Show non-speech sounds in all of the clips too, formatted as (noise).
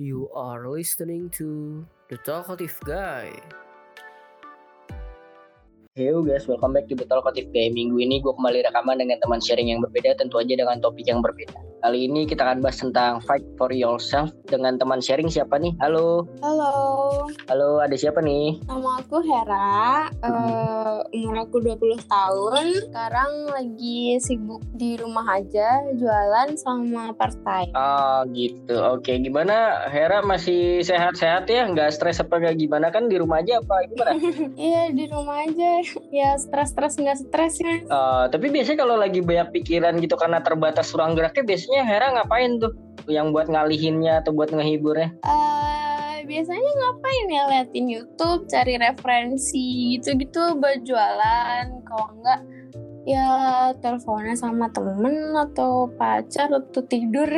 You are listening to The Talkative Guy. Hello guys, welcome back to The Talkative Guy. Minggu ini gue kembali rekaman dengan teman sharing yang berbeda, tentu aja dengan topik yang berbeda. Kali ini kita akan bahas tentang fight for yourself dengan teman sharing siapa nih? Halo, Halo, halo ada siapa nih? nama aku Hera. Eh, umur aku 20 tahun. Sekarang lagi sibuk di rumah aja, jualan sama part time. Oh gitu, oke. Gimana Hera masih sehat-sehat ya? Nggak stres apa nggak gimana kan di rumah aja apa gimana? (laughs) Iya, di rumah aja. Ya, stres-stres nggak stres ya. Eh, tapi biasanya kalau lagi banyak pikiran gitu karena terbatas ruang geraknya, biasanya Hera ngapain tuh? Yang buat ngalihinnya atau buat ngehiburnya? Eh, biasanya ngapain ya liatin YouTube, cari referensi gitu-gitu buat jualan. Kalau enggak ya teleponnya sama temen atau pacar atau tidur.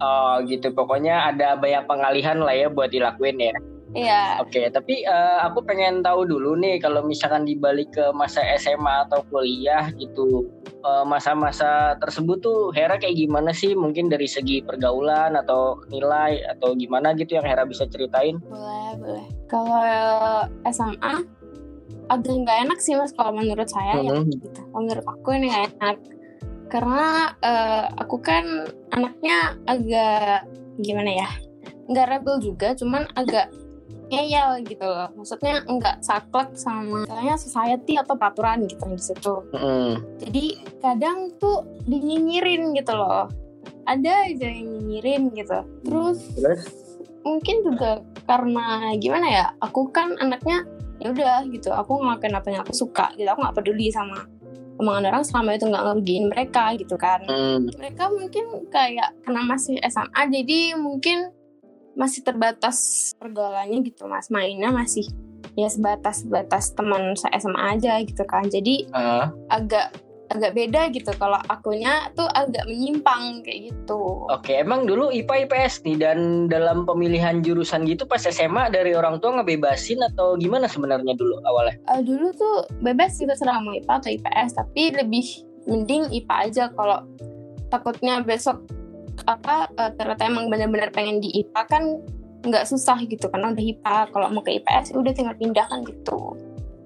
Oh gitu, pokoknya ada banyak pengalihan lah ya buat dilakuin ya. Iya. Oke, tapi eh, aku pengen tahu dulu nih kalau misalkan dibalik ke masa SMA atau kuliah gitu, eh, masa-masa tersebut tuh Hera kayak gimana sih? Mungkin dari segi pergaulan atau nilai atau gimana gitu yang Hera bisa ceritain? Boleh, boleh. Kalau SMA agak nggak enak sih mas kalau menurut saya ya. Mhm. Gitu. Kalau menurut aku ini nggak enak. Karena eh, aku kan anaknya agak gimana ya? Nggak rebel juga, cuman agak ngeyel gitu loh. Maksudnya nggak saklek sama misalnya society atau peraturan gitu di situ. Mhm. Jadi kadang tuh dinyinyirin gitu loh. Ada aja yang nyinyirin gitu. Terus Terus? mungkin juga karena gimana ya aku kan anaknya ya udah gitu aku ngelakuin apa yang aku suka gitu aku nggak peduli sama omongan orang selama itu nggak ngerugiin mereka gitu kan Hmm, mereka mungkin kayak karena masih SMA jadi mungkin masih terbatas pergaulannya gitu mas. Mainnya masih ya sebatas sebatas teman se SMA aja gitu kan. Jadi ah. agak agak beda gitu. Kalau akunya tuh agak menyimpang kayak gitu. Oke, emang dulu IPA IPS nih dan dalam pemilihan jurusan gitu pas SMA dari orang tua ngebebasin atau gimana sebenarnya dulu awalnya? Eh, dulu tuh bebas gitu serah mau IPA atau IPS tapi lebih mending IPA aja. Kalau takutnya besok apa eh, ternyata emang benar-benar pengen di IPA kan nggak susah gitu karena udah IPA kalau mau ke IPS udah tinggal pindah kan gitu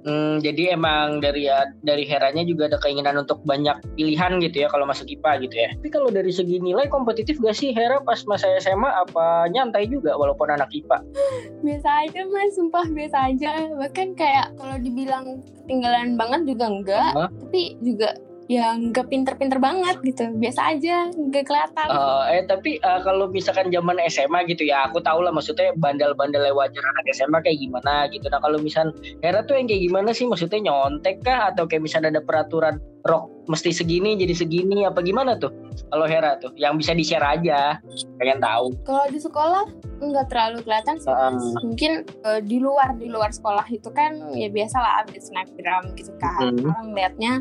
Hmm, jadi emang dari ya, dari Heranya juga ada keinginan untuk banyak pilihan gitu ya kalau masuk IPA gitu ya. Tapi kalau dari segi nilai kompetitif gak sih Hera pas masa SMA apa nyantai juga walaupun anak IPA? (laughs) biasa aja mas sumpah biasa aja bahkan kayak kalau dibilang ketinggalan banget juga enggak Hah? tapi juga ya nggak pinter-pinter banget gitu biasa aja nggak kelihatan Eh, eh tapi eh, kalau misalkan zaman SMA gitu ya, aku tahu lah maksudnya bandel-bandel wajar anak SMA kayak gimana gitu. Nah kalau misal Hera tuh yang kayak gimana sih? Maksudnya nyontek kah atau kayak misalnya ada peraturan rok mesti segini jadi segini apa gimana tuh? Kalau Hera tuh yang bisa di share aja, pengen tahu. Kalau di sekolah nggak terlalu kelihatan sih. Mas. Mungkin eh, di luar di luar sekolah itu kan ya biasa lah update snapgram gitu kan. Mhm. Orang liatnya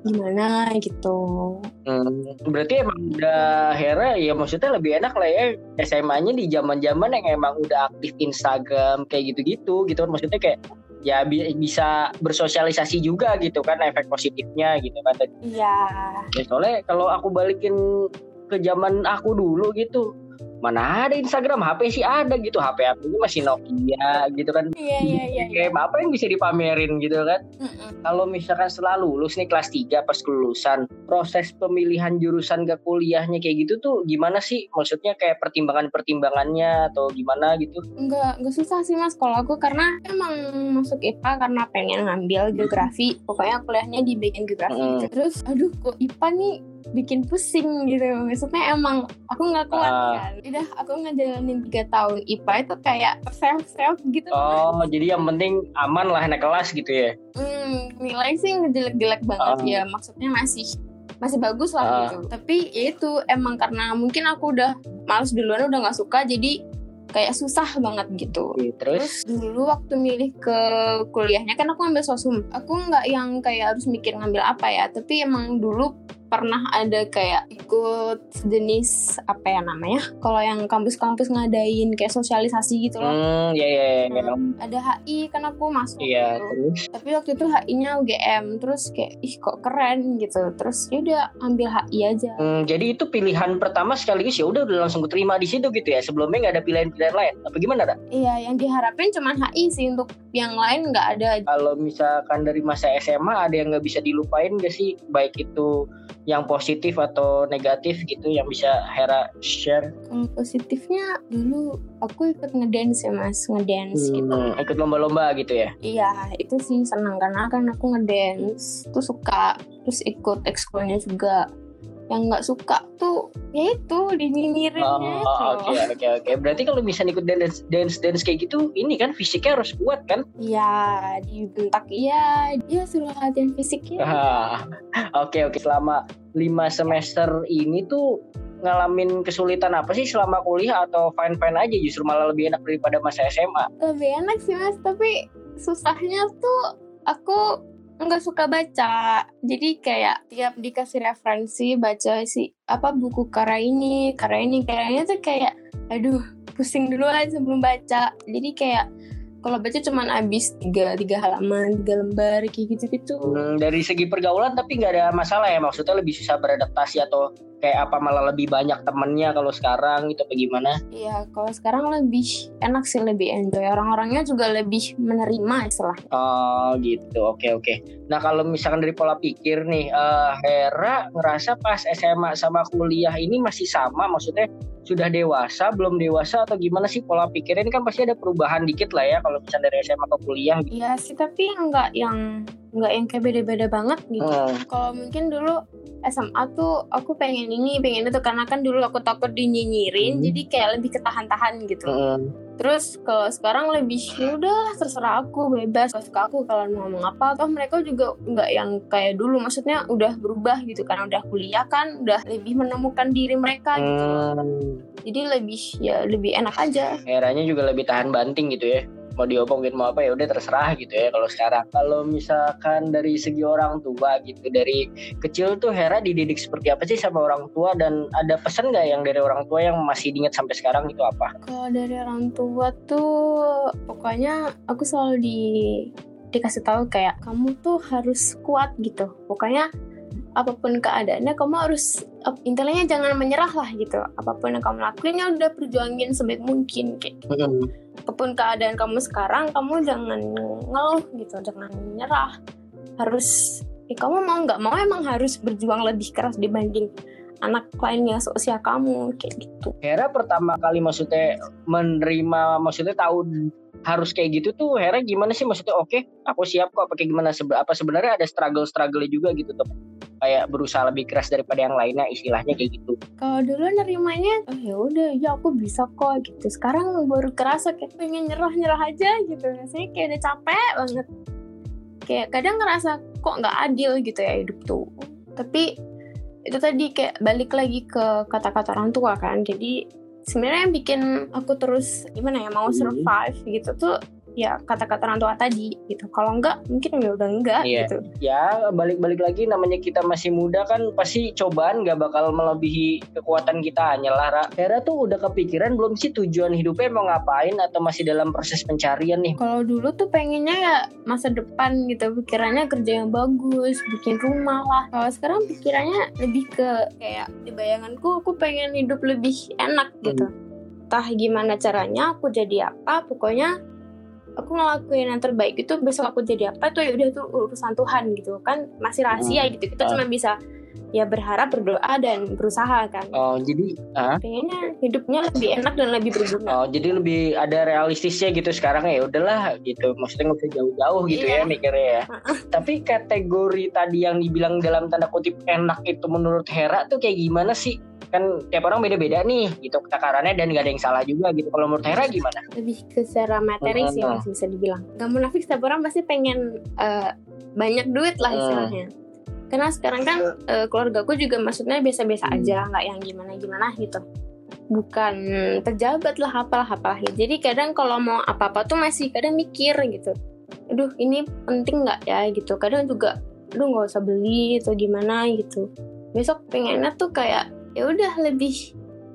gimana gitu. Hmm, berarti emang udah Hera ya maksudnya lebih enak lah ya SMA-nya di zaman-zaman yang emang udah aktif Instagram kayak gitu-gitu gitu kan maksudnya kayak ya bi- bisa bersosialisasi juga gitu kan efek positifnya gitu kan. Iya. Ya, soalnya kalau aku balikin ke zaman aku dulu gitu mana ada Instagram HP sih ada gitu HP aku masih Nokia gitu kan Iya iya iya. iya. Game apa yang bisa dipamerin gitu kan Mm-mm. kalau misalkan setelah lulus nih kelas 3 pas kelulusan proses pemilihan jurusan ke kuliahnya kayak gitu tuh gimana sih maksudnya kayak pertimbangan-pertimbangannya atau gimana gitu Nggak nggak susah sih mas kalau aku karena emang masuk IPA karena pengen ngambil geografi. Pokoknya kuliahnya di bagian geografi. Mm. Terus aduh kok IPA nih bikin pusing gitu. Maksudnya emang aku nggak kuat Ah. kan. Udah aku ngejalanin tiga tahun IPA itu kayak self self gitu. oh jadi yang penting aman lah naik kelas gitu ya Hmm, nilai sih ngejelek-jelek banget Ah. ya. Maksudnya masih masih bagus lah Ah. gitu. Tapi ya itu emang karena mungkin aku udah males duluan udah nggak suka jadi kayak susah banget gitu. Terus Terus dulu waktu milih ke kuliahnya kan aku ambil sosum. Aku nggak yang kayak harus mikir ngambil apa ya, tapi emang dulu pernah ada kayak ikut jenis apa ya namanya kalau yang kampus-kampus ngadain kayak sosialisasi gitu loh Hmm, ya ya ya. ya. ada HI kan aku masuk Iya, gitu. terus tapi waktu itu HI-nya UGM terus kayak ih kok keren gitu terus ya udah ambil HI aja Hmm, jadi itu pilihan pertama sekaligus ya udah udah langsung keterima di situ gitu ya. Sebelumnya nggak ada pilihan-pilihan lain. Apa gimana, Ra? iya yang diharapin cuman HI sih untuk yang lain nggak ada Kalau misalkan dari masa SMA ada yang nggak bisa dilupain gak sih? Baik itu yang positif atau negatif gitu yang bisa Hera share. kalau positifnya dulu aku ikut ngedance ya mas ngedance gitu Hmm, ikut lomba-lomba gitu ya. Iya, itu sih senang karena kan aku ngedance tuh suka, terus ikut ekskulnya juga. Yang nggak suka tuh ya itu dinyinyirin Oh, gitu. oke oke oke. Berarti kalau misalnya ikut dance dance dance kayak gitu, ini kan fisiknya harus kuat kan? Iya, dibentak iya, dia suruh latihan fisiknya. Ah, (laughs) Oke oke. Selama lima semester ini tuh ngalamin kesulitan apa sih selama kuliah atau fine fine aja justru malah lebih enak daripada masa SMA? Lebih enak sih mas, tapi susahnya tuh aku nggak suka baca. Jadi kayak tiap dikasih referensi baca sih apa buku karya ini, karya ini, karyanya tuh kayak aduh pusing dulu aja sebelum baca. Jadi kayak kalau baca cuman habis tiga tiga halaman, tiga lembar kayak gitu gitu. Hmm, dari segi pergaulan tapi nggak ada masalah ya maksudnya lebih susah beradaptasi atau kayak apa malah lebih banyak temennya kalau sekarang gitu apa gimana? Iya, kalau sekarang lebih enak sih, lebih enjoy. Orang-orangnya juga lebih menerima istilah. Oh gitu, oke oke. Nah kalau misalkan dari pola pikir nih, eh, Hera ngerasa pas SMA sama kuliah ini masih sama, maksudnya sudah dewasa, belum dewasa atau gimana sih pola pikirnya ini kan pasti ada perubahan dikit lah ya kalau misalnya dari SMA ke kuliah. gitu. Iya sih, tapi nggak yang nggak yang kayak beda-beda banget gitu. Hmm. Kalau mungkin dulu SMA tuh aku pengen ini, pengen itu karena kan dulu aku takut dinyinyirin, Hmm. jadi kayak lebih ketahan-tahan gitu. Hmm. Terus kalau sekarang lebih ya udah terserah aku bebas suka aku kalau mau ngomong apa toh mereka juga nggak yang kayak dulu maksudnya udah berubah gitu kan udah kuliah kan udah lebih menemukan diri mereka gitu Hmm. jadi lebih ya lebih enak aja Heranya juga lebih tahan banting gitu ya. Mau diomongin mau apa ya udah terserah gitu ya kalau sekarang. Kalau misalkan dari segi orang tua gitu dari kecil tuh Hera dididik seperti apa sih sama orang tua dan ada pesan nggak yang dari orang tua yang masih diingat sampai sekarang itu apa? kalau dari orang tua tuh pokoknya aku selalu di dikasih tahu kayak kamu tuh harus kuat gitu pokoknya apa pun keadaannya kamu harus intinya jangan menyerah lah gitu. Apa pun yang kamu lakuin ya udah perjuangin sebaik mungkin kayak. Hmm. apa pun keadaan kamu sekarang kamu jangan ngeluh gitu jangan menyerah. Harus ya kamu mau nggak mau emang harus berjuang lebih keras dibanding anak lainnya seusia kamu kayak gitu. Hera pertama kali maksudnya menerima maksudnya tahu harus kayak gitu tuh Hera gimana sih? Maksudnya oke aku siap kok. Pakai gimana? Apa sebenarnya ada struggle struggle juga gitu tuh kayak berusaha lebih keras daripada yang lainnya istilahnya kayak gitu. Kalau dulu nerimanya oh ya udah ya aku bisa kok gitu. Sekarang baru kerasa kayak pengen nyerah nyerah aja gitu. Rasanya kayak udah capek banget. Kayak kadang ngerasa kok nggak adil gitu ya hidup tuh. Tapi itu tadi kayak balik lagi ke kata-kata orang tua kan. Jadi sebenarnya yang bikin aku terus gimana ya mau Hmm. survive gitu tuh ya kata-kata orang tua tadi gitu kalau enggak mungkin ya udah enggak Iya. gitu ya balik-balik lagi namanya kita masih muda kan pasti cobaan gak bakal melebihi kekuatan kita hanyalah Ra. Hera tuh udah kepikiran belum sih tujuan hidupnya mau ngapain atau masih dalam proses pencarian nih Kalau dulu tuh pengennya ya masa depan gitu, pikirannya kerja yang bagus, bikin rumah lah. Kalau sekarang pikirannya lebih ke kayak di bayanganku aku pengen hidup lebih enak gitu. Entah gimana caranya aku jadi apa, pokoknya aku ngelakuin yang terbaik itu besok aku jadi apa itu ya udah tuh urusan Tuhan gitu kan masih rahasia gitu kita Ah. cuma bisa ya berharap berdoa dan berusaha kan oh jadi ah? pengennya hidupnya lebih enak dan lebih berguna Oh, jadi lebih ada realistisnya gitu sekarang ya udahlah gitu. Maksudnya nggak usah jauh-jauh gitu Iya. ya mikirnya ya. Tapi kategori tadi yang dibilang dalam tanda kutip enak itu menurut Hera tuh kayak gimana sih? Kan tiap orang beda-beda nih gitu takarannya dan gak ada yang salah juga gitu. Kalau menurut Hera gimana? lebih ke secara materi sih Hmm. masih bisa dibilang gak munafik setiap orang pasti pengen eh, banyak duit lah Hmm. Karena sekarang kan eh, keluargaku juga maksudnya biasa-biasa Hmm. aja nggak yang gimana-gimana gitu. Bukan pejabat lah apalah apalah jadi kadang kalau mau apa-apa tuh masih kadang mikir gitu. Aduh ini penting nggak ya gitu. Kadang juga aduh nggak usah beli atau gimana gitu. Besok pengennya tuh kayak ya udah lebih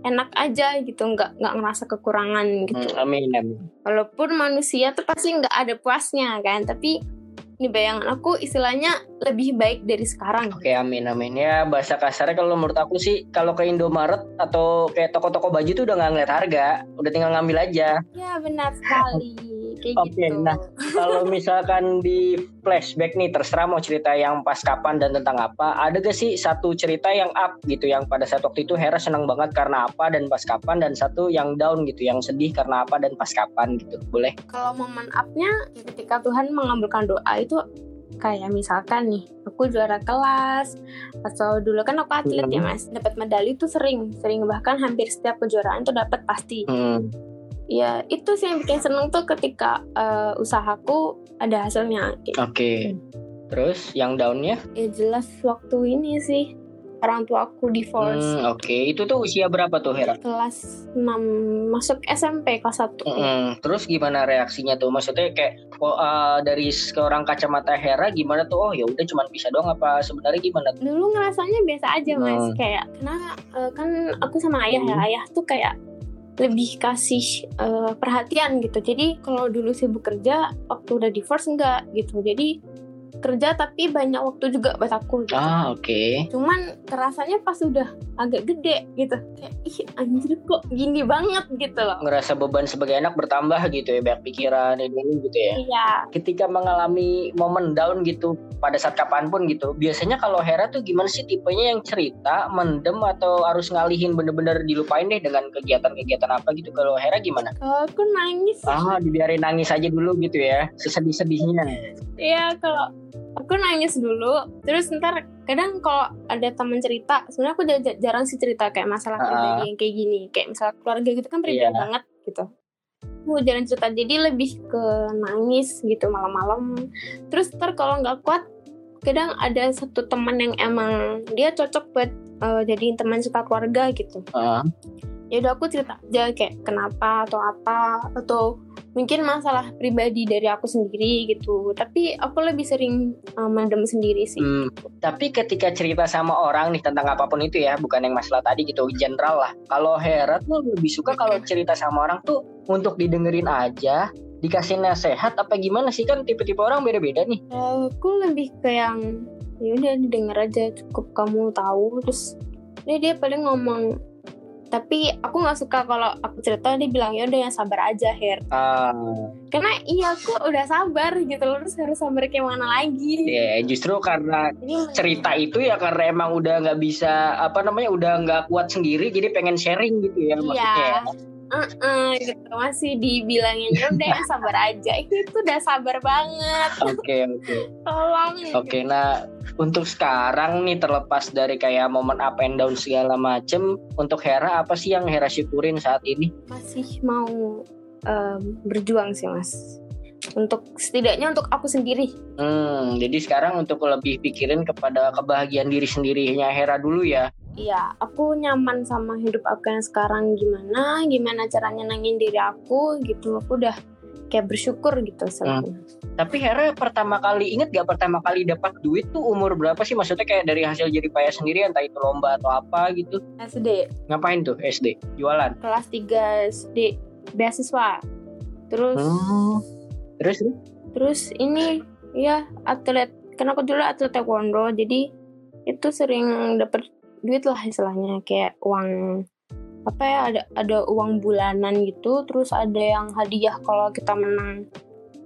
enak aja gitu. Nggak nggak ngerasa kekurangan gitu. Hmm, amin amin. walaupun manusia tuh pasti nggak ada puasnya kan tapi ini bayangan aku istilahnya lebih baik dari sekarang Oke amin amin ya bahasa kasarnya kalau menurut aku sih kalau ke Indomaret atau kayak toko-toko baju tuh udah nggak ngeliat harga, udah tinggal ngambil aja. ya benar sekali (laughs) kayak Oke, gitu nah. kalau misalkan di flashback nih terserah mau cerita yang pas kapan dan tentang apa, ada gak sih satu cerita yang up gitu yang pada saat waktu itu Hera senang banget karena apa dan pas kapan dan satu yang down gitu yang sedih karena apa dan pas kapan gitu. Boleh? kalau momen up-nya ketika Tuhan mengabulkan doa itu kayak misalkan nih aku juara kelas atau dulu kan aku atlet ya Hmm. mas dapat medali tuh sering sering bahkan hampir setiap kejuaraan tuh dapat pasti Hmm. ya itu sih yang bikin seneng tuh ketika eh, usahaku ada hasilnya Oke. Terus yang downnya? ya jelas waktu ini sih orang tua aku divorce Hmm, Oke, itu tuh usia berapa tuh Hera? kelas 6 masuk SMP kelas 1 Mm-mm. Terus gimana reaksinya tuh? Maksudnya kayak oh, uh, dari seorang kacamata Hera gimana tuh? Oh ya udah cuman bisa doang apa sebenarnya gimana? tuh? dulu ngerasanya biasa aja mas Hmm. kayak karena eh, kan aku sama ayah ya Hmm. ayah tuh kayak lebih kasih eh, perhatian gitu jadi kalau dulu sibuk kerja waktu udah divorce enggak gitu jadi kerja tapi banyak waktu juga buat aku gitu. Ah oke. cuman kerasanya pas udah agak gede gitu kayak ih anjir kok gini banget gitu loh Ngerasa beban sebagai anak bertambah gitu ya, banyak pikiran ini ini gitu ya. iya Ketika mengalami momen down gitu pada saat kapan pun gitu, biasanya kalau Hera tuh gimana sih tipenya yang cerita, mendem atau harus ngalihin bener-bener dilupain deh dengan kegiatan-kegiatan apa gitu? Kalau Hera gimana? kalau aku nangis Ah dibiarin nangis aja dulu gitu ya, sesedih-sedihnya. Iya kalau aku nangis dulu terus ntar kadang kalau ada teman cerita sebenarnya aku jar- jarang sih cerita kayak masalah Ah. pribadi yang kayak gini kayak misalnya keluarga gitu kan pribadi Iya. banget gitu aku jarang cerita jadi lebih ke nangis gitu malam-malam terus ntar kalau nggak kuat kadang ada satu teman yang emang dia cocok buat eh, jadiin teman cerita keluarga gitu Ah. Ya udah aku cerita aja kayak kenapa atau apa atau mungkin masalah pribadi dari aku sendiri gitu. Tapi aku lebih sering uh, mendem sendiri sih. Hmm, tapi ketika cerita sama orang nih tentang apa pun itu ya, bukan yang masalah tadi gitu, general lah. Kalau Hera tuh lebih suka kalau cerita sama orang tuh untuk didengerin aja, dikasih nasihat apa gimana sih? Kan tipe-tipe orang beda-beda nih. Kalau aku lebih ke yang ya udah didengar aja cukup kamu tahu. Terus dia dia paling ngomong tapi aku nggak suka kalau aku cerita dia bilang ya udah yang sabar aja Her. Ah, karena iya aku udah sabar gitu loh terus harus sabar kayak mana lagi? Ya justru karena Jadi, cerita itu ya karena emang udah nggak bisa apa namanya udah nggak kuat sendiri jadi pengen sharing gitu ya maksudnya. Uh-uh, gitu masih dibilangin ya udah yang (laughs) sabar aja itu udah sabar banget Oke oke. tolong Oke, nah untuk sekarang nih terlepas dari kayak momen up and down segala macem, untuk Hera apa sih yang Hera syukurin saat ini? masih mau em, berjuang sih mas untuk setidaknya untuk aku sendiri Hmm, jadi sekarang untuk lebih pikirin kepada kebahagiaan diri sendirinya Hera dulu ya. Iya, aku nyaman sama hidup aku yang sekarang gimana, gimana caranya nangin diri aku gitu. Aku udah kayak bersyukur gitu selalu. Tapi Hera pertama kali inget gak pertama kali dapat duit tuh umur berapa sih? Maksudnya kayak dari hasil jadi payah sendiri entah itu lomba atau apa gitu. SD Ngapain tuh SD? Jualan. kelas 3 SD beasiswa. Terus Hmm. Terus terus? ini ya atlet karena aku dulu atlet taekwondo jadi itu sering dapet duit lah istilahnya kayak uang apa ya ada ada uang bulanan gitu terus ada yang hadiah kalau kita menang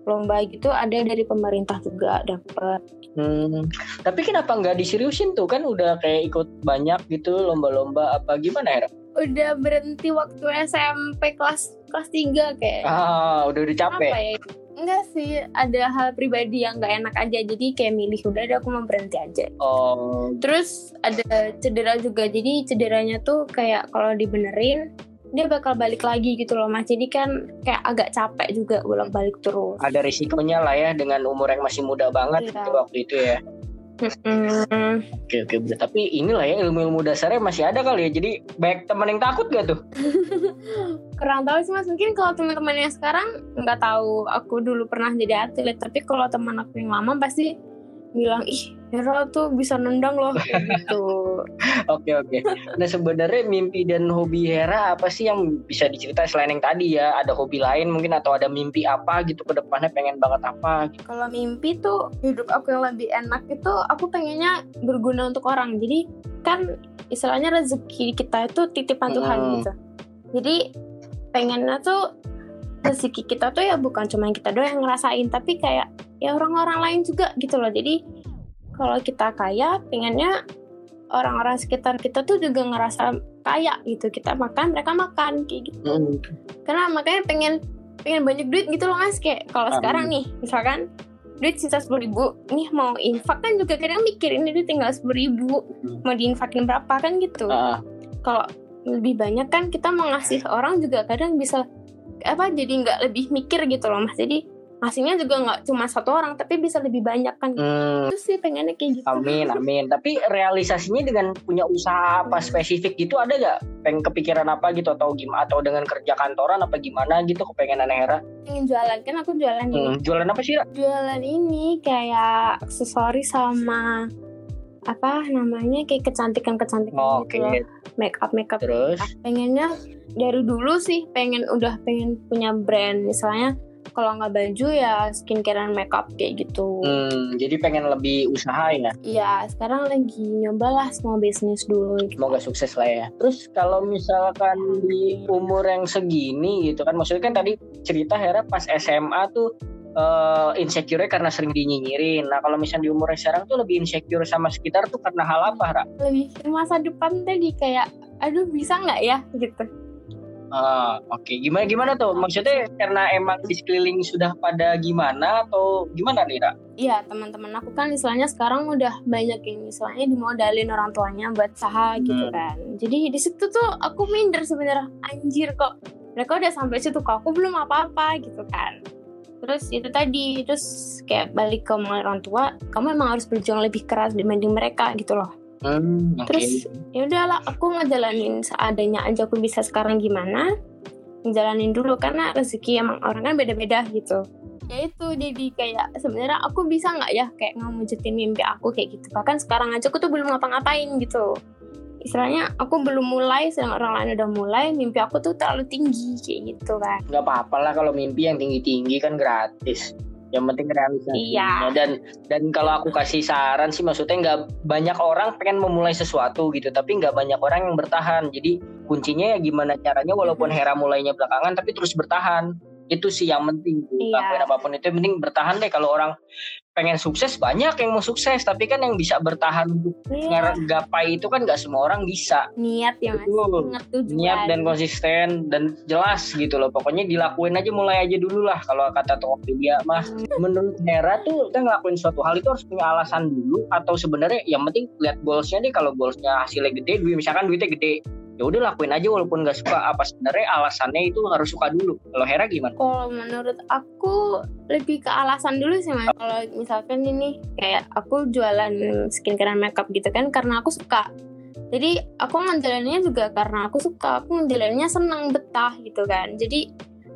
lomba gitu ada dari pemerintah juga dapet Hmm. Tapi kenapa nggak diseriusin tuh kan udah kayak ikut banyak gitu lomba-lomba apa gimana Hera? udah berhenti waktu SMP kelas kelas 3 kayak Ah, udah udah capek. apa ya enggak sih ada hal pribadi yang nggak enak aja jadi kayak milih udah ada aku mau berhenti aja Oh, Terus ada cedera juga. Jadi cederanya tuh kayak kalau dibenerin dia bakal balik lagi gitu loh Mas. Jadi kan kayak agak capek juga bolak-balik terus. ada risikonya lah ya dengan umur yang masih muda banget Iya. gitu waktu itu ya. Oke oke bener. Tapi inilah ya ilmu-ilmu dasarnya masih ada kali ya. Jadi banyak teman yang takut gak tuh? (laughs) Kurang tahu sih Mas. Mungkin kalau teman-teman yang sekarang nggak tahu. Aku dulu pernah jadi atlet. Tapi kalau teman aku yang lama pasti bilang ih Hera tuh bisa nendang loh gitu (laughs) Oke oke. Nah sebenarnya mimpi dan hobi Hera apa sih yang bisa diceritain selain yang tadi ya? Ada hobi lain mungkin atau ada mimpi apa gitu ke depannya pengen banget apa? Gitu. kalau mimpi tuh hidup aku yang lebih enak itu aku pengennya berguna untuk orang jadi kan istilahnya rezeki kita itu titipan Tuhan Hmm. gitu jadi pengennya tuh rezeki kita tuh ya bukan cuma kita doang yang ngerasain tapi kayak ya orang-orang lain juga gitu loh jadi kalau kita kaya pengennya orang-orang sekitar kita tuh juga ngerasa kaya gitu. Kita makan mereka makan kayak gitu. Hmm. karena makanya pengen pengen banyak duit gitu loh mas. Kayak kalau Amin. sekarang nih misalkan duit sisa sepuluh ribu nih mau infak kan juga kadang mikir ini duit tinggal sepuluh ribu. Hmm. mau diinfakin berapa kan gitu. Ah, kalau lebih banyak kan kita mau ngasih orang juga kadang bisa apa jadi nggak lebih mikir gitu loh mas. Jadi ngasihnya juga nggak cuma satu orang tapi bisa lebih banyak kan hmm. itu sih pengennya kayak gitu Amin, (laughs) amin. Tapi realisasinya dengan punya usaha apa spesifik gitu ada gak? Pengen kepikiran apa gitu atau gimana? Atau dengan kerja kantoran apa gimana gitu kepengenan Hera? pengen jualan kan aku jualan Hmm, jualan apa sih? Ra? jualan ini kayak aksesoris sama apa namanya kayak kecantikan kecantikan Oke. gitu loh make up make up Terus? pengennya dari dulu sih pengen udah pengen punya brand misalnya kalau nggak baju ya skincare dan makeup kayak gitu Hmm, jadi pengen lebih usaha ya? Iya sekarang lagi nyobalah small business dulu gitu. Semoga sukses lah ya. Terus kalau misalkan di umur yang segini gitu kan, maksudnya kan tadi cerita Hera pas SMA tuh eh, insecure karena sering dinyinyirin. Nah kalau misalnya di umur yang sekarang tuh lebih insecure sama sekitar tuh karena hal apa, Ra? lebih masa depan tadi kayak aduh bisa nggak ya gitu Ah, oke. Gimana gimana tuh? Maksudnya karena emang di sekeliling sudah pada gimana atau gimana nih, Ra? Iya teman-teman aku kan istilahnya sekarang udah banyak yang istilahnya dimodalin orang tuanya buat usaha gitu Hmm. kan. Jadi di situ tuh aku minder sebenarnya anjir kok mereka udah sampai situ kok aku belum apa-apa gitu kan. Terus itu tadi terus kayak balik ke orang tua, kamu emang harus berjuang lebih keras dibanding mereka gitu loh. Hmm, oke. Terus ya udahlah aku ngejalanin seadanya aja aku bisa sekarang gimana? Ngejalanin dulu karena rezeki emang orang kan beda-beda gitu. Ya itu jadi kayak sebenarnya aku bisa nggak ya kayak ngewujudin mimpi aku kayak gitu? Bahkan sekarang aja aku tuh belum ngapa-ngapain gitu. Istilahnya aku belum mulai sedang orang lain udah mulai mimpi aku tuh terlalu tinggi kayak gitu kan nggak apa-apa lah kalau mimpi yang tinggi-tinggi kan gratis. Yang penting realisasinya. Iya. Dan dan kalau aku kasih saran sih maksudnya nggak banyak orang pengen memulai sesuatu gitu, tapi nggak banyak orang yang bertahan. Jadi kuncinya ya gimana caranya walaupun Hera mulainya belakangan tapi terus bertahan. Itu sih yang penting. tuh. Iya. Apa pun itu yang penting bertahan deh. Kalau orang pengen sukses banyak yang mau sukses, tapi kan yang bisa bertahan untuk Iya, gapai itu kan nggak semua orang bisa. niat ya mas Betul. niat dan konsisten dan jelas gitu loh pokoknya dilakuin aja mulai aja dulu lah kalau kata Tokopedia mah menurut Hera tuh kita ngelakuin suatu hal itu harus punya alasan dulu atau sebenarnya yang penting lihat goalsnya deh kalau goalsnya hasilnya gede duit misalkan duitnya gede ya udah lakuin aja walaupun nggak suka apa sebenarnya alasannya itu harus suka dulu kalau Hera gimana Kalau menurut aku lebih ke alasan dulu sih mas. Kalau misalkan ini kayak aku jualan skincare dan makeup gitu kan karena aku suka. Jadi aku ngejalaninnya juga karena aku suka. Aku ngejalaninnya senang betah gitu kan. Jadi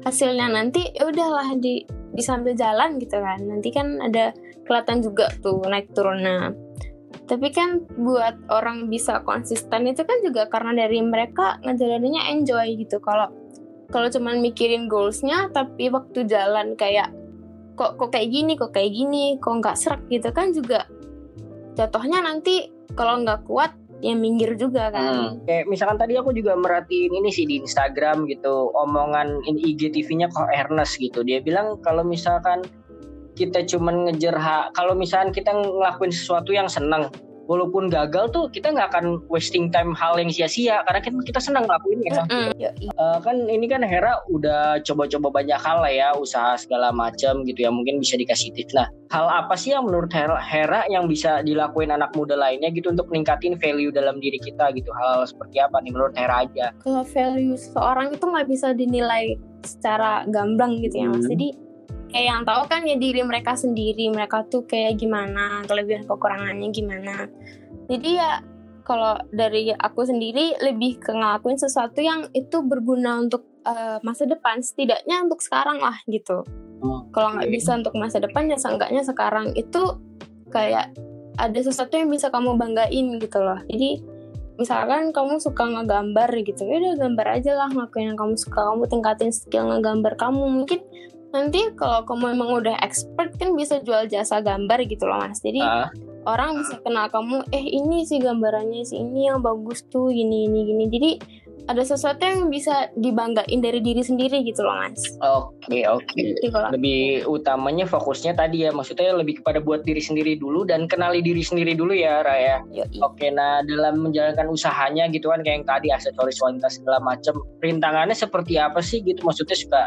hasilnya nanti ya udahlah di di sambil jalan gitu kan. Nanti kan ada kelihatan juga tuh naik turunnya. Tapi kan buat orang bisa konsisten itu kan juga karena dari mereka ngejalaninnya enjoy gitu. Kalau kalau cuman mikirin goalsnya tapi waktu jalan kayak kok kok kayak gini kok kayak gini kok nggak serak gitu kan juga jatuhnya nanti kalau nggak kuat ya minggir juga kan Kayak misalkan tadi aku juga merhatiin ini sih di Instagram gitu, omongan IGTV-nya kok Ernest gitu. Dia bilang kalau misalkan kita cuman ngejar kalau misalkan kita ngelakuin sesuatu yang senang, walaupun gagal tuh kita nggak akan wasting time hal yang sia-sia karena kita, kita senang ngelakuinnya. Mm-mm. Yoi. Eh, kan ini kan Hera udah coba-coba banyak hal lah ya, usaha segala macam gitu ya, mungkin bisa dikasih tips. Nah, hal apa sih yang menurut Hera, Hera yang bisa dilakuin anak muda lainnya gitu untuk ningkatin value dalam diri kita gitu? Hal seperti apa nih menurut Hera aja? kalau value seseorang itu nggak bisa dinilai secara gamblang gitu ya mas Hmm. jadi kayak yang tahu kan ya diri mereka sendiri mereka tuh kayak gimana kelebihan kekurangannya gimana. Jadi ya kalau dari aku sendiri lebih ke ngelakuin sesuatu yang itu berguna untuk eh, masa depan setidaknya untuk sekarang lah gitu. Kalau nggak bisa untuk masa depan ya seenggaknya sekarang itu kayak ada sesuatu yang bisa kamu banggain gitu loh. Jadi misalkan kamu suka ngegambar gitu ya udah gambar aja lah ngelakuin yang kamu suka kamu tingkatin skill ngegambar kamu. Mungkin nanti kalau kamu emang udah expert kan bisa jual jasa gambar gitu loh mas jadi Ah. orang bisa kenal kamu eh ini sih gambarannya sih ini yang bagus tuh gini gini gini jadi ada sesuatu yang bisa dibanggain dari diri sendiri gitu loh mas Oke oke. Gitu kalau Lebih utamanya fokusnya tadi ya, maksudnya lebih kepada buat diri sendiri dulu dan kenali diri sendiri dulu ya, Raya. Yoi. Oke, nah dalam menjalankan usahanya gitu kan kayak yang tadi aksesoris wanita segala macam, rintangannya seperti apa sih gitu? Maksudnya suka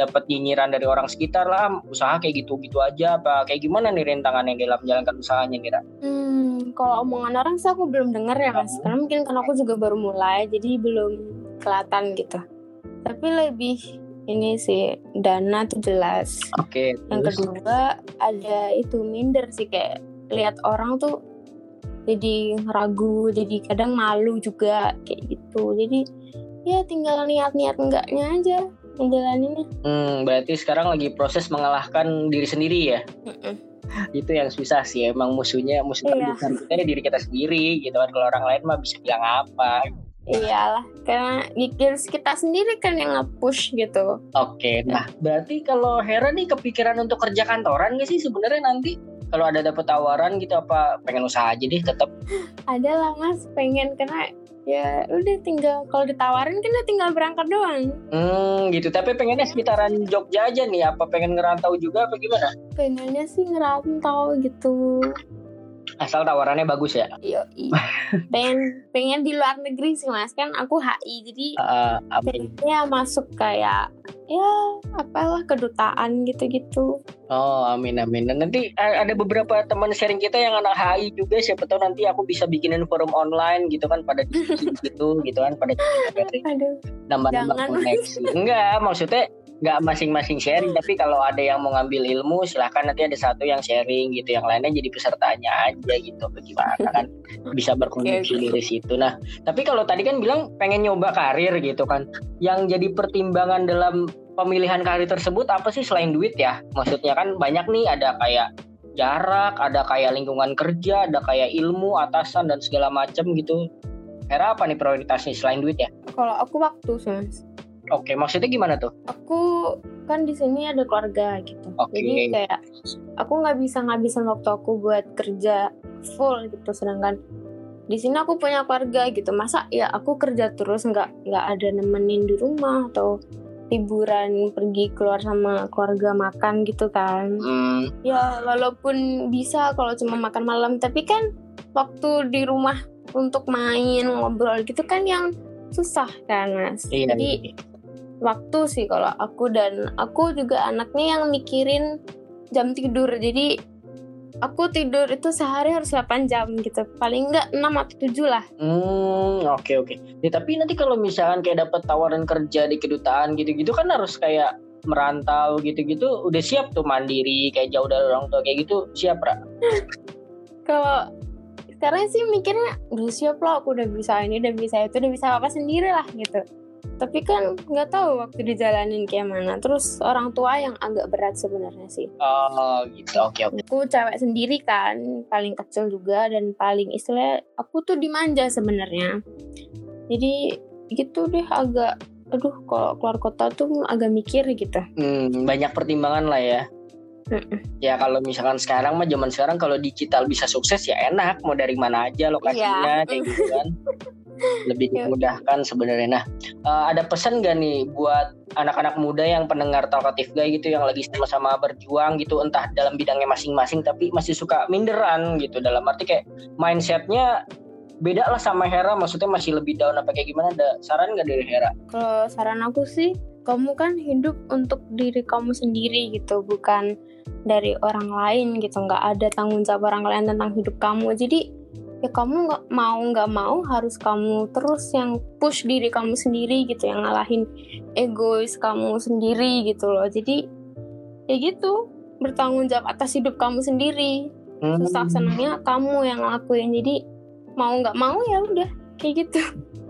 dapat nyinyiran dari orang sekitar lah, usaha kayak gitu-gitu aja apa kayak gimana nih rintangannya dalam menjalankan usahanya nih, Ra? Hmm, kalau omongan orang sih aku belum dengar ya mas, karena mungkin karena aku juga baru mulai, jadi belum kelihatan gitu. Tapi lebih ini sih dana tuh jelas. Oke, Yang terus? kedua ada itu minder sih kayak lihat orang tuh jadi ragu, jadi kadang malu juga kayak gitu. Jadi ya tinggal niat-niat enggaknya aja menjalaninnya. Hmm, berarti sekarang lagi proses mengalahkan diri sendiri ya? Mm-mm. Itu yang susah sih, emang musuhnya musuh Iya. terbesar kita ya diri kita sendiri gitu kan. Kalau orang lain mah bisa bilang apa? Iyalah, karena diri kita sendiri kan yang nge-push gitu. Oke, nah berarti kalau Hera nih kepikiran untuk kerja kantoran gak sih sebenarnya nanti? Kalau ada dapet tawaran gitu apa pengen usaha aja deh tetap. Ada lah mas, pengen karena ya udah tinggal kalau ditawarin kan udah tinggal berangkat doang. Hmm gitu, tapi pengennya sekitaran Jogja aja nih. Apa pengen ngerantau juga apa gimana? Pengennya sih ngerantau gitu. Asal tawarannya bagus ya. Yoi. pengen pengen di luar negeri sih mas kan aku HI jadi Uh, amin. pengennya masuk kayak ya apalah kedutaan gitu-gitu. Oh amin amin. Dan nanti eh, ada beberapa teman sharing kita yang anak HI juga. Siapa tahu nanti aku bisa bikinin forum online gitu kan pada diskusi (laughs) gitu gitu kan pada (laughs) nambah-nambah koneksi. Enggak, maksudnya nggak masing-masing sharing tapi kalau ada yang mau ngambil ilmu silahkan nanti ada satu yang sharing gitu yang lainnya jadi pesertanya aja gitu bagaimana kan (laughs) bisa berkoneksi Oke, oke. dari situ nah tapi kalau tadi kan bilang pengen nyoba karir gitu kan yang jadi pertimbangan dalam pemilihan karir tersebut apa sih selain duit ya maksudnya kan banyak nih ada kayak jarak ada kayak lingkungan kerja ada kayak ilmu atasan dan segala macam gitu Hera apa nih prioritasnya selain duit ya kalau aku waktu sih mas. Oke, maksudnya gimana tuh? Aku kan di sini ada keluarga gitu. Oke. Jadi kayak aku nggak bisa ngabisin waktu aku buat kerja full gitu. Sedangkan di sini aku punya keluarga gitu. Masa ya aku kerja terus nggak nggak ada nemenin di rumah atau liburan pergi keluar sama keluarga makan gitu kan. Hmm, Ya walaupun bisa kalau cuma makan malam tapi kan waktu di rumah untuk main ngobrol gitu kan yang susah kan mas. iya. Jadi waktu sih kalau aku dan aku juga anaknya yang mikirin jam tidur. Jadi aku tidur itu sehari harus 8 jam gitu. Paling enggak 6 atau 7 lah. Hmm, oke oke. Ya, tapi nanti kalau misalkan kayak dapat tawaran kerja di kedutaan gitu-gitu kan harus kayak merantau gitu-gitu udah siap tuh mandiri kayak jauh dari orang tua kayak gitu siap Ra? (laughs) Kalau sekarang sih mikirnya udah siap lah aku udah bisa ini udah bisa itu udah bisa apa sendiri lah gitu tapi kan nggak tahu waktu dijalanin kayak mana terus orang tua yang agak berat sebenarnya sih Oh gitu oke oke. aku cewek sendiri kan paling kecil juga dan paling istilah aku tuh dimanja sebenarnya jadi gitu deh agak aduh kalau keluar kota tuh agak mikir gitu Hmm, banyak pertimbangan lah ya. Mm-mm. Ya kalau misalkan sekarang mah zaman sekarang kalau digital bisa sukses ya enak mau dari mana aja lokasinya Iya. kayak gitu kan. (laughs) Lebih Iya. dimudahkan sebenarnya. Nah, eh, ada pesan gak nih buat anak-anak muda yang pendengar talkative guy gitu yang lagi sama-sama berjuang gitu entah dalam bidangnya masing-masing tapi masih suka minderan gitu dalam arti kayak mindsetnya beda lah sama Hera maksudnya masih lebih down apa kayak gimana ada saran gak dari Hera? kalau saran aku sih kamu kan hidup untuk diri kamu sendiri gitu bukan dari orang lain gitu nggak ada tanggung jawab orang lain tentang hidup kamu jadi ya kamu nggak mau nggak mau harus kamu terus yang push diri kamu sendiri gitu yang ngalahin egois kamu sendiri gitu loh jadi ya gitu bertanggung jawab atas hidup kamu sendiri Hmm. susah senangnya kamu yang ngelakuin jadi mau nggak mau ya udah kayak gitu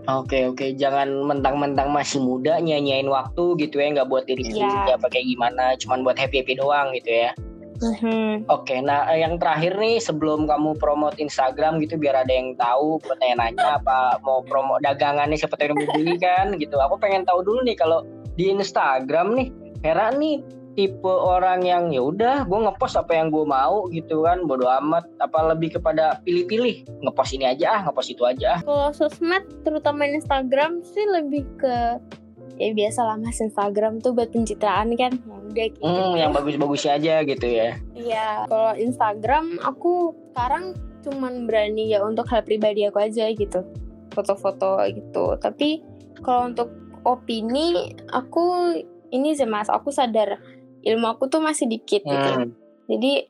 Oke oke jangan mentang-mentang masih muda nyanyain waktu gitu ya nggak buat diri sendiri Iya. apa kayak gimana cuman buat happy happy doang gitu ya. Mhm. Oke, nah eh, yang terakhir nih sebelum kamu promote Instagram gitu biar ada yang tahu nanya apa mau promo dagangannya seperti yang beli kan gitu. Aku pengen tahu dulu nih kalau di Instagram nih Hera nih tipe orang yang ya udah gue ngepost apa yang gue mau gitu kan bodo amat apa lebih kepada pilih-pilih ngepost ini aja ah ngepost itu aja ah Kalau sosmed, terutama Instagram sih lebih ke ya biasa lah mas Instagram tuh buat pencitraan kan. Ya udah gitu. hmm, yang bagus-bagusnya aja gitu ya Iya. Kalau Instagram aku sekarang cuman berani ya untuk hal pribadi aku aja gitu. Foto-foto gitu. Tapi kalau untuk opini aku ini sih mas, aku sadar ilmu aku tuh masih dikit gitu. Hmm. Jadi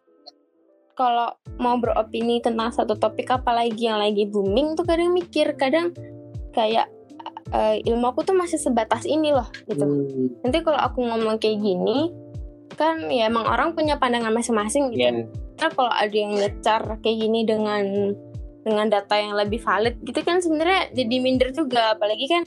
kalau mau beropini tentang satu topik apalagi yang lagi booming tuh kadang mikir, kadang kayak eh, ilmu aku tuh masih sebatas ini loh gitu. Hmm. Nanti kalau aku ngomong kayak gini kan ya emang orang punya pandangan masing-masing gitu. Iya. Ntar kalau ada yang ngecar kayak gini dengan dengan data yang lebih valid gitu kan sebenarnya jadi minder juga apalagi kan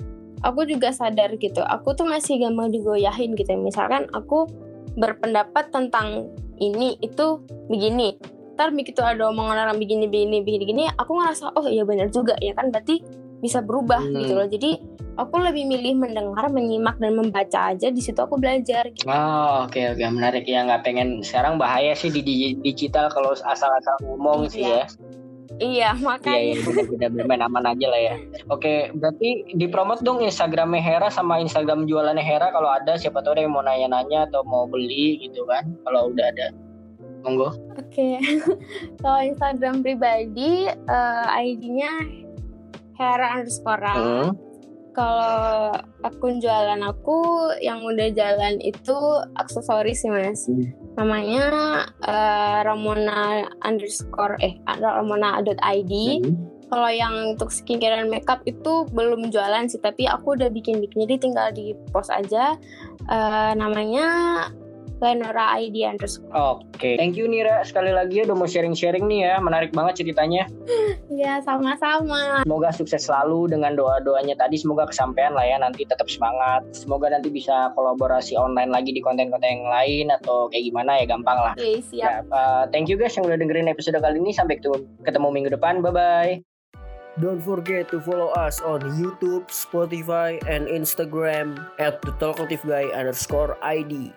aku juga sadar gitu aku tuh masih gampang digoyahin gitu misalkan aku berpendapat tentang ini itu begini ntar begitu ada omongan orang begini begini begini begini aku ngerasa oh iya benar juga ya kan berarti bisa berubah Hmm. gitu loh jadi aku lebih milih mendengar menyimak dan membaca aja di situ aku belajar gitu. Oh oke oke menarik ya nggak pengen sekarang bahaya sih di di- digital kalau asal-asal ngomong sih ya. iya Iya makanya iya udah udah bermain aman aja lah ya. Oke berarti dipromot dong Instagramnya Hera sama Instagram jualannya Hera kalau ada siapa tahu ada yang mau nanya-nanya atau mau beli gitu kan kalau udah ada. Monggo. Oke, (laughs) kalau Instagram pribadi eh, ID-nya Hera underscore. Hmm. Kalau akun jualan aku yang udah jalan itu aksesoris sih mas. Hmm. Namanya eh, Ramona underscore eh Ramona.id. Hmm. Kalau yang untuk skincare dan makeup itu belum jualan sih, tapi aku udah bikin-bikin jadi tinggal di post aja. Eh, namanya Lenora ID underscore. Oke, thank you Nira sekali lagi ya udah mau sharing-sharing nih ya, menarik banget ceritanya. Ya sama-sama. Semoga sukses selalu dengan doa-doanya tadi. Semoga kesampaian lah ya. Nanti tetap semangat. Semoga nanti bisa kolaborasi online lagi di konten-konten yang lain atau kayak gimana ya gampang lah. Oke, siap. Ya, uh, thank you guys yang udah dengerin episode kali ini. Sampai ketemu, ketemu minggu depan. Bye bye. Don't forget to follow us on YouTube, Spotify, and Instagram at the Talkative Guy underscore ID.